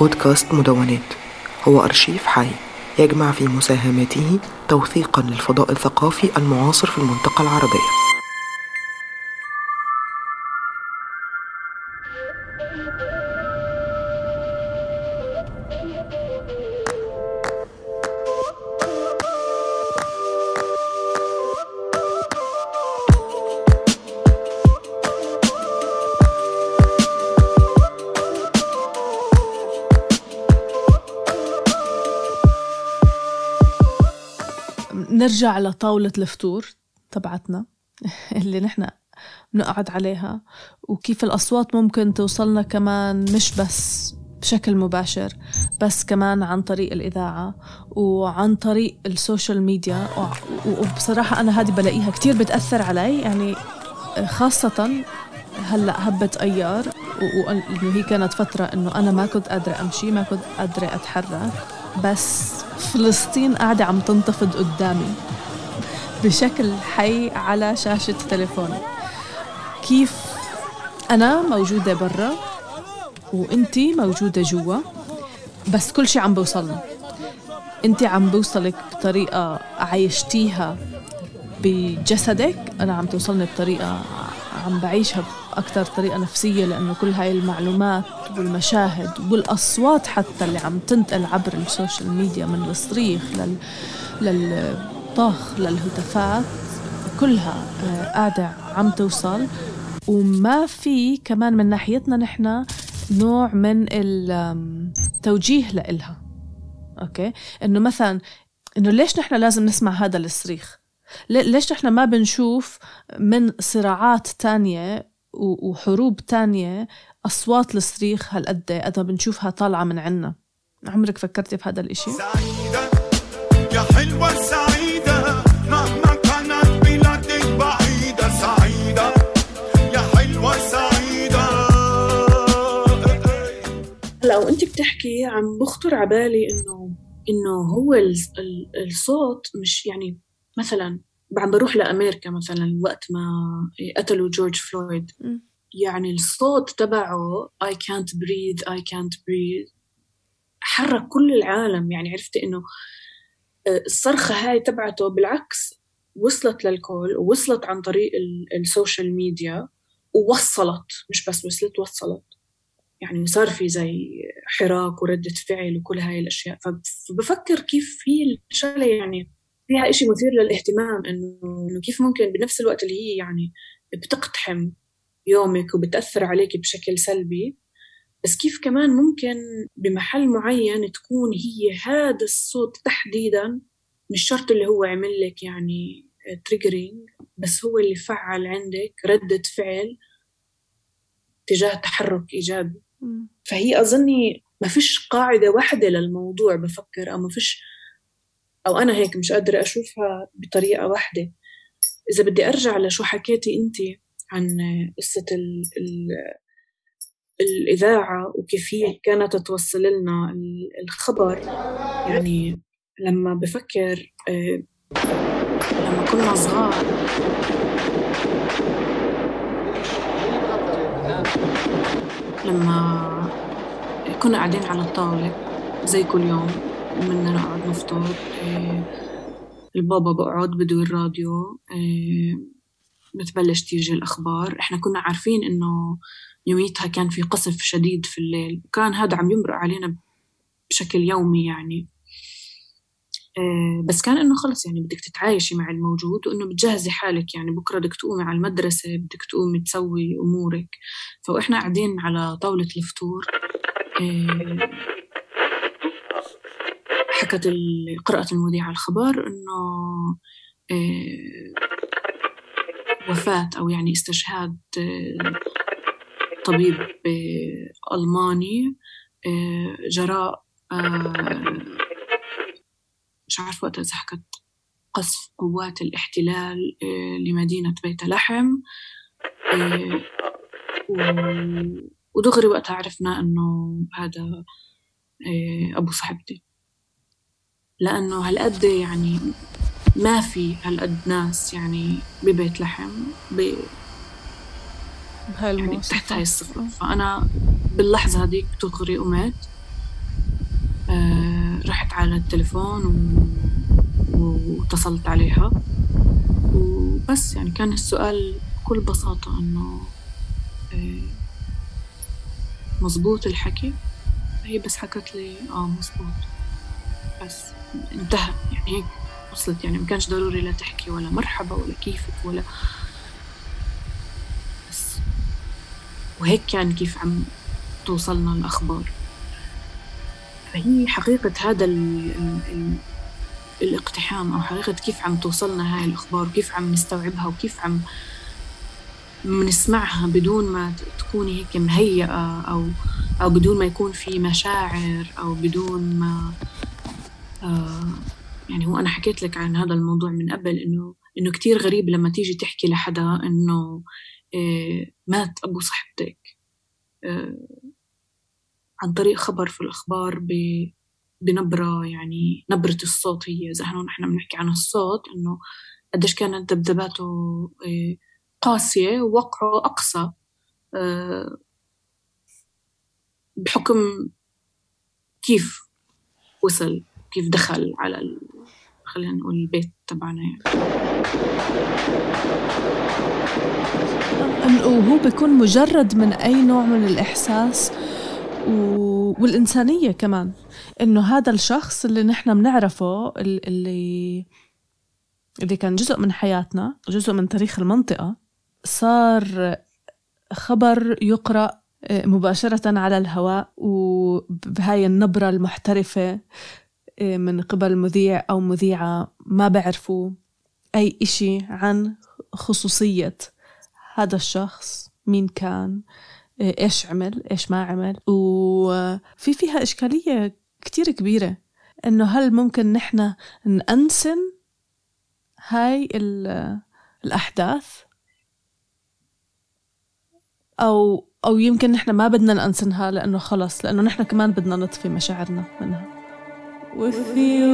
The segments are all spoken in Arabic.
بودكاست مدونات. هو أرشيف حي يجمع في مساهماته توثيقا للفضاء الثقافي المعاصر في المنطقة العربية. نرجع لطاولة الفطور تبعتنا اللي نحن بنقعد عليها وكيف الأصوات ممكن توصلنا كمان مش بس بشكل مباشر بس كمان عن طريق الإذاعة وعن طريق السوشيال ميديا. وبصراحة أنا هذه بلاقيها كتير بتأثر علي يعني خاصة هلأ هبت أيار وإنه هي كانت فترة إنه أنا ما كنت قادرة أمشي ما كنت قادرة أتحرك. بس فلسطين قاعدة عم تنتفض قدامي. بشكل حي على شاشة تليفوني. كيف أنا موجودة برا وإنتي موجودة جوا بس كل شي عم بوصلنا. انت عم بوصلك بطريقة عايشتيها بجسدك أنا عم توصلني بطريقة عم بعيشها بأكثر طريقة نفسية لأنه كل هاي المعلومات والمشاهد والأصوات حتى اللي عم تنتقل عبر ال social media من الصريخ لل... للطخ للهتافات كلها آه، قاعدة عم توصل. وما في كمان من ناحيتنا نحن نوع من التوجيه لإلها. أوكي؟ إنه مثلا إنه ليش نحن لازم نسمع هذا الصريخ؟ ليش نحن ما بنشوف من صراعات تانية وحروب تانية أصوات الصريخ هالقد قد بنشوفها طالعة من عنا؟ عمرك فكرتي في هذا الإشي؟ سعيدة يا حلوة سعيدة مهما كانت بلادك بعيدة. سعيدة يا حلوة سعيدة. هلا وانت بتحكي عم بخطر على بالي انه إنه هو الصوت مش يعني مثلا عم بروح لأمريكا مثلا وقت ما قتلوا جورج فلويد يعني الصوت تبعه I can't breathe I can't breathe حرك كل العالم. يعني عرفت إنه آه، الصرخة هاي تبعته بالعكس وصلت للكل ووصلت عن طريق ال social media ووصلت مش بس وصلت وصلت. يعني صار في زي حراك وردة فعل وكل هاي الأشياء. فبفكر كيف في الشغلة يعني فيها إشي مثير للاهتمام إنه كيف ممكن بنفس الوقت اللي هي يعني بتقتحم يومك وبتأثر عليك بشكل سلبي بس كيف كمان ممكن بمحل معين تكون هي هذا الصوت تحديدا مش شرط اللي هو عمل لك يعني تريجرينج بس هو اللي فعل عندك ردة فعل تجاه تحرك إيجابي. فهي أظني ما فيش قاعدة واحدة للموضوع بفكر أو ما فيش أو أنا هيك مش قادرة أشوفها بطريقة واحدة. إذا بدي أرجع لشو حكيتي أنت عن قصة ال ال الإذاعة وكيف هي كانت توصل لنا الخبر. يعني لما بفكر آه، لما كنا صغار. لما كنا قاعدين على الطاولة زي كل يوم. بدنا نقعد نفطر إيه البابا بقعد بدو الراديو إيه بتبلش تيجي الأخبار. إحنا كنا عارفين إنه يوميتها كان في قصف شديد في الليل وكان هذا عم يمرق علينا بشكل يومي يعني. إيه بس كان إنه خلص يعني بدك تتعايشي مع الموجود وإنه بتجهزي حالك يعني. بكرة بدك تقومي على المدرسة بدك تقومي تسوي أمورك. فإحنا قاعدين على طاولة الفطور حكت قرأت المذيعة الخبر إنه آه، وفاة أو يعني استشهاد آه، طبيب آه، ألماني جراء مش عارفة وقتها إذا حكت قصف قوات الاحتلال لمدينة بيت لحم ودغري وقتها عرفنا إنه هذا أبو صاحبتي. لأنه هالقد يعني ما في هالقد ناس يعني ببيت لحم هاي يعني تحت هاي الصفة. فأنا باللحظة هذيك دغري قمت آه رحت على التليفون و... واتصلت عليها. وبس يعني كان السؤال بكل بساطة إنه آه مزبوط الحكي؟ هي بس حكت لي آه مزبوط بس انتهى. يعني هيك وصلت يعني ما كانش ضروري لا تحكي ولا مرحبا ولا كيفك ولا بس. وهيك كان كيف عم توصلنا الأخبار. فهي حقيقة هذا ال ال الاقتحام أو حقيقة كيف عم توصلنا هاي الأخبار وكيف عم نستوعبها وكيف عم بنسمعها بدون ما تكوني هيك مهيئة أو أو بدون ما يكون في مشاعر أو بدون ما يعني هو أنا حكيت لك عن هذا الموضوع من قبل إنه إنه كتير غريب لما تيجي تحكي لحدا إنه آه مات أبو صاحبتك. آه عن طريق خبر في الأخبار بنبرة يعني نبرة الصوت هي. إذا نحن بنحكي عن الصوت إنه قديش كانت دبدباته آه، قاسية ووقعه أقصى. آه، بحكم كيف وصل. كيف دخل على ال... خلينا نقول البيت تبعنا يعني. وهو بيكون مجرد من أي نوع من الإحساس و... والإنسانية كمان. إنه هذا الشخص اللي نحن بنعرفه اللي اللي كان جزء من حياتنا جزء من تاريخ المنطقة صار خبر يقرأ آه، مباشرة على الهواء وبهاي النبرة المحترفة من قبل مذيع أو مذيعة ما بعرفوا أي إشي عن خصوصية هذا الشخص مين كان آه، إيش عمل إيش ما عمل. وفي فيها إشكالية كتير كبيرة إنه هل ممكن نحن نأنسن هاي الأحداث؟ أو أو يمكن نحن ما بدنا نأنسنها لأنه خلص لأنه نحن كمان بدنا نطفي مشاعرنا منها. وفي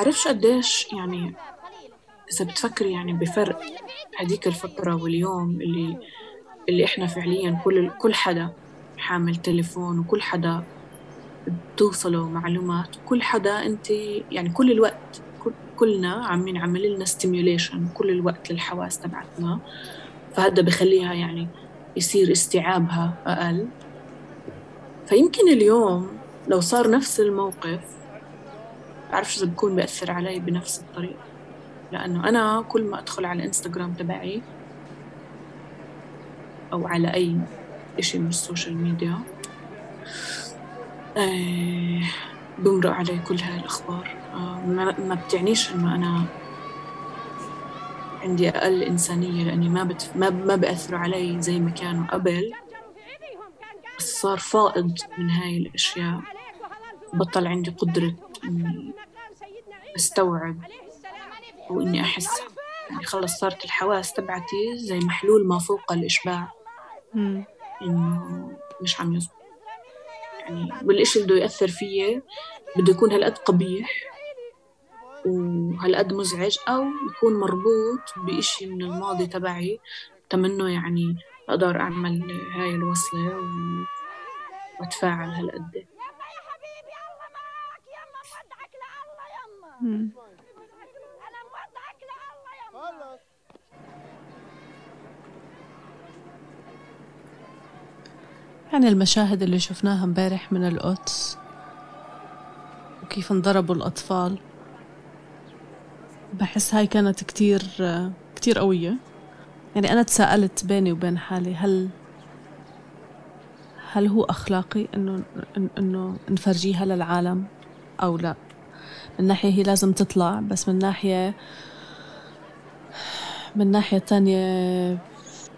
بعرفش قديش يعني إذا بتفكري يعني بفرق هديك الفترة واليوم اللي اللي إحنا فعليا كل كل حدا حامل تليفون وكل حدا بتوصله معلومات كل حدا أنت يعني كل الوقت كلنا عم ينعمل لنا ستيميوليشن كل الوقت للحواس تبعتنا. فهذا بخليها يعني يصير استيعابها أقل. فيمكن اليوم لو صار نفس الموقف بعرفش إذا بكون بيأثر علي بنفس الطريقة. لأنه أنا كل ما أدخل على الإنستغرام تبعي أو على أي إشي من ال social media آه، بمرق علي كل هاي الأخبار آه، ما بتعنيش إنه أنا عندي أقل إنسانية لأني ما بت... ما ما بأثروا علي زي ما كانوا قبل. بس صار فائض من هاي الأشياء. بطل عندي قدرة إني أستوعب وإني أحس يعني خلص صارت الحواس تبعتي زي محلول ما فوق الإشباع. إنه مش عم يزبط يعني والإشي اللي بده يأثر فيي بده يكون هالقد قبيح وهالقد مزعج أو يكون مربوط بإشي من الماضي تبعي. تمنه يعني أقدر أعمل هاي الوصلة. وأتفاعل هالقد. يعني المشاهد اللي شفناها امبارح من القدس وكيف انضربوا الأطفال. بحس هاي كانت كتير كتير قوية. يعني أنا تساءلت بيني وبين حالي هل هل هو أخلاقي إنه إنه نفرجيها للعالم أو لا؟ من ناحية هي لازم تطلع بس من ناحية من ناحية تانية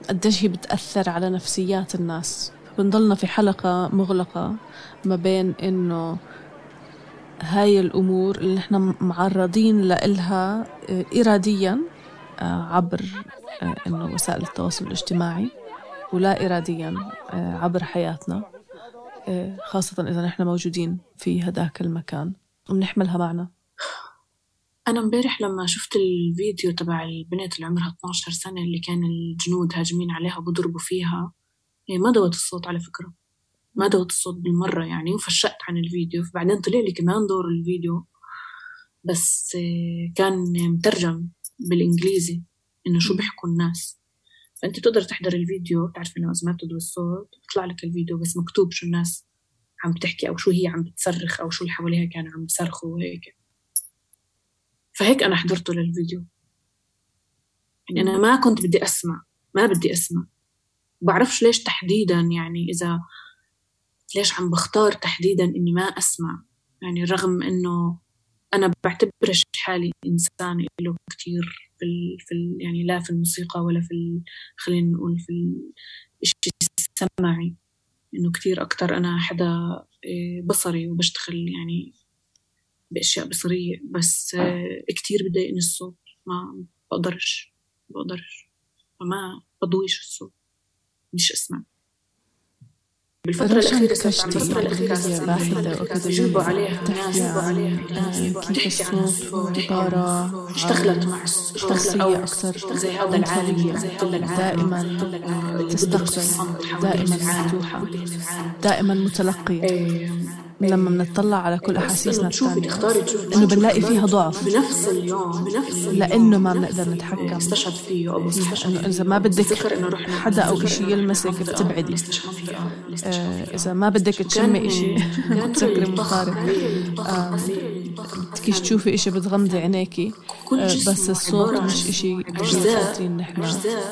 قديش هي بتأثر على نفسيات الناس. بنضلنا في حلقة مغلقة ما بين إنه هاي الأمور اللي نحن معرضين لإلها آه، إراديا آه، عبر آه، إنه وسائل التواصل الاجتماعي ولا إراديا عبر حياتنا خاصة إذا نحن موجودين في هداك المكان. وبنحملها معنا. أنا امبارح لما شفت الفيديو تبع البنت اللي عمرها 12 سنة اللي كان الجنود هاجمين عليها وبضربوا فيها هي ما دوت الصوت على فكرة. ما دوت الصوت بالمرة يعني وفشقت عن الفيديو. فبعدين طلع لي كمان دور الفيديو بس كان مترجم بالإنجليزي إنه شو بيحكوا الناس. فأنت بتقدر تحضر الفيديو بتعرف إنه إذا ما بتدوي الصوت بيطلع لك الفيديو بس مكتوب شو الناس عم بتحكي أو شو هي عم بتصرخ أو شو اللي حواليها كانوا عم بصرخوا وهيك. فهيك أنا حضرته للفيديو. يعني أنا ما كنت بدي أسمع ما بدي أسمع. بعرفش ليش تحديدا يعني إذا ليش عم بختار تحديدا إني ما أسمع. يعني رغم إنه أنا بعتبرش حالي إنسان له كتير في ال في ال يعني لا في الموسيقى ولا في خلينا نقول في الشيء السمعي إنه كتير أكتر أنا حدا إيه، بصري وبشتغل يعني بأشياء بصرية بس آه. كتير بضايقني الصوت. ما بقدرش بقدرش فما بضويش الصوت. بديش أسمع. بالفترة الأخيرة صارت الفترة الأخيرة باحثة وأكاديمية عليها تحكي عليها كيف الصوت والعبارة اشتغلت مع شخصية أكثر زي هذا العالم دائما تستقبل دائما مفتوحة دائما متلقية. لما بنطلع على كل أحاسيسنا الثانية إنه بنلاقي فيها ضعف. بنفس اليوم بنفس اليوم لأنه ما بنقدر نتحكم. استشهد فيه أو إنه إذا ما بدك حدا أو شيء يلمسك بتبعدي. آه إذا ما بدك تشمي شيء بتسكري آه بدكيش تشوفي شيء بتغمضي عينيكي آه بس الصوت مش شيء قادرين نحن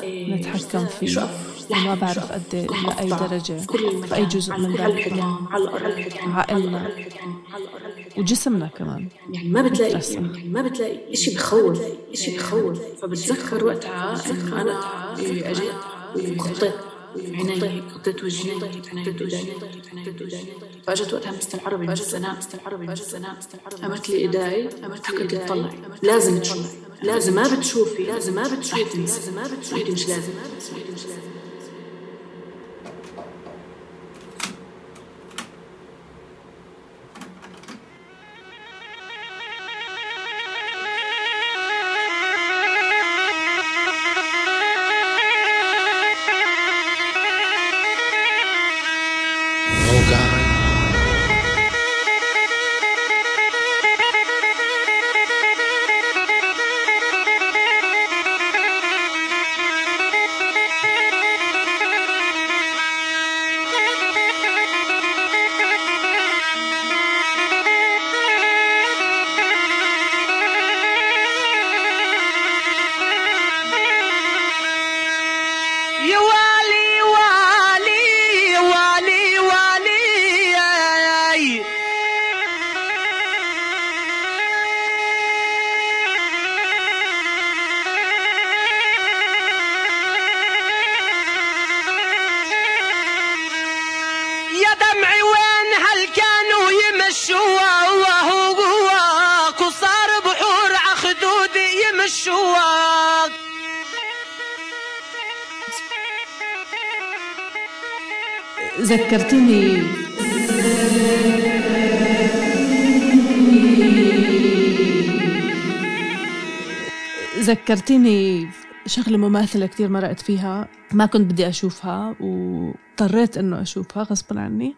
نتحكم فيه. وما بعرف قد إيه، لأي درجة في أي جزء من ذلك. عقلنا وجسمنا كمان. يعني ما بتلاقي يعني ما بتلاقي شيء بخوف شيء بخوف فبتذكر وقتها إنه أنا اجيت وخطيت عيني خطيت وجهي حطيت ايدي فأجت وقتها مستعربة بس أنا مستعربة بس أنا عملت لي إيداي عملت لي إيداي. طلعي لازم تشوفي لازم ما بتشوفي لازم ما بتشوفي. لازم ما بتشوفي. مش لازم. يا You are. ذكرتني. ذكرتني شغلة مماثلة كتير مرقت فيها. ما كنت بدي أشوفها واضطريت إنه أشوفها غصبا عني.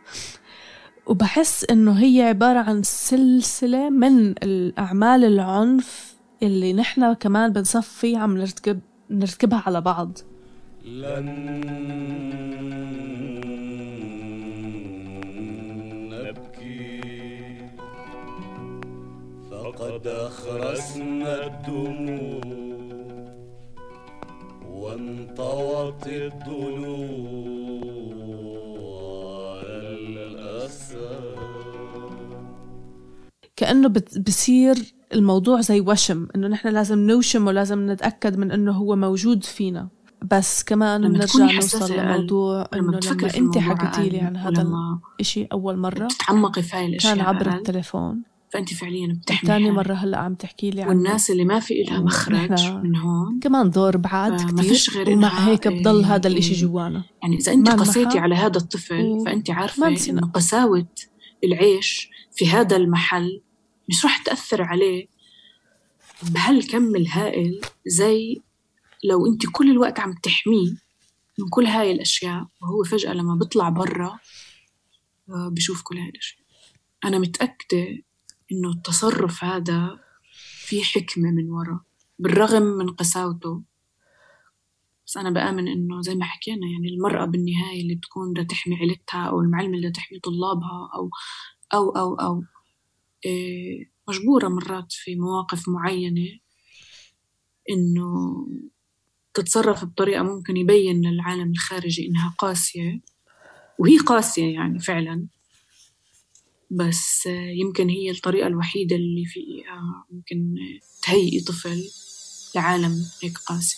وبحس إنه هي عبارة عن سلسلة من الأعمال العنف اللي نحن كمان بنصفي عم نرتكب نرتكبها على بعض. لن فقد أخرسنا الدموع وانطوت الضلوع الأسى كأنه بت- بصير الموضوع زي وشم إنه نحن لازم نوشم ولازم نتأكد من إنه هو موجود فينا. بس كمان بنرجع نوصل لموضوع لما بتفكري لما الموضوع حكيتي لي عن هذا الإشي أول مرة بتتعمقي في هاي الأشياء كان عبر التليفون. فأنت فعليا بتحمي تاني حالك. مرة هلأ عم تحكي لي عن والناس اللي ما في إلها مخرج من هون كمان دور بعد فما كتير فيش غير ومع هيك بضل إيه هذا الإشي جوانا يعني ما انمحى قسيتي على هذا الطفل و- فأنت ما عارفة نسينا. إنه قساوة العيش في هذا المحل مش راح تأثر عليه بهالكم الهائل زي لو أنت كل الوقت عم تحميه من كل هاي الأشياء وهو فجأة لما بيطلع برا آه، بشوف كل هاي الأشياء أنا متأكدة إنه التصرف هذا في حكمة من ورا بالرغم من قساوته. بس أنا بآمن إنه زي ما حكينا يعني المرأة بالنهاية اللي بتكون بدها تحمي عيلتها أو المعلمة اللي تحمي طلابها أو أو أو أو إيه مجبورة مرات في مواقف معينة إنه تتصرف بطريقة ممكن يبين للعالم الخارجي إنها قاسية. وهي قاسية يعني فعلا. بس آه، يمكن هي الطريقة الوحيدة اللي فيها ممكن تهيئي طفل لعالم هيك قاسي.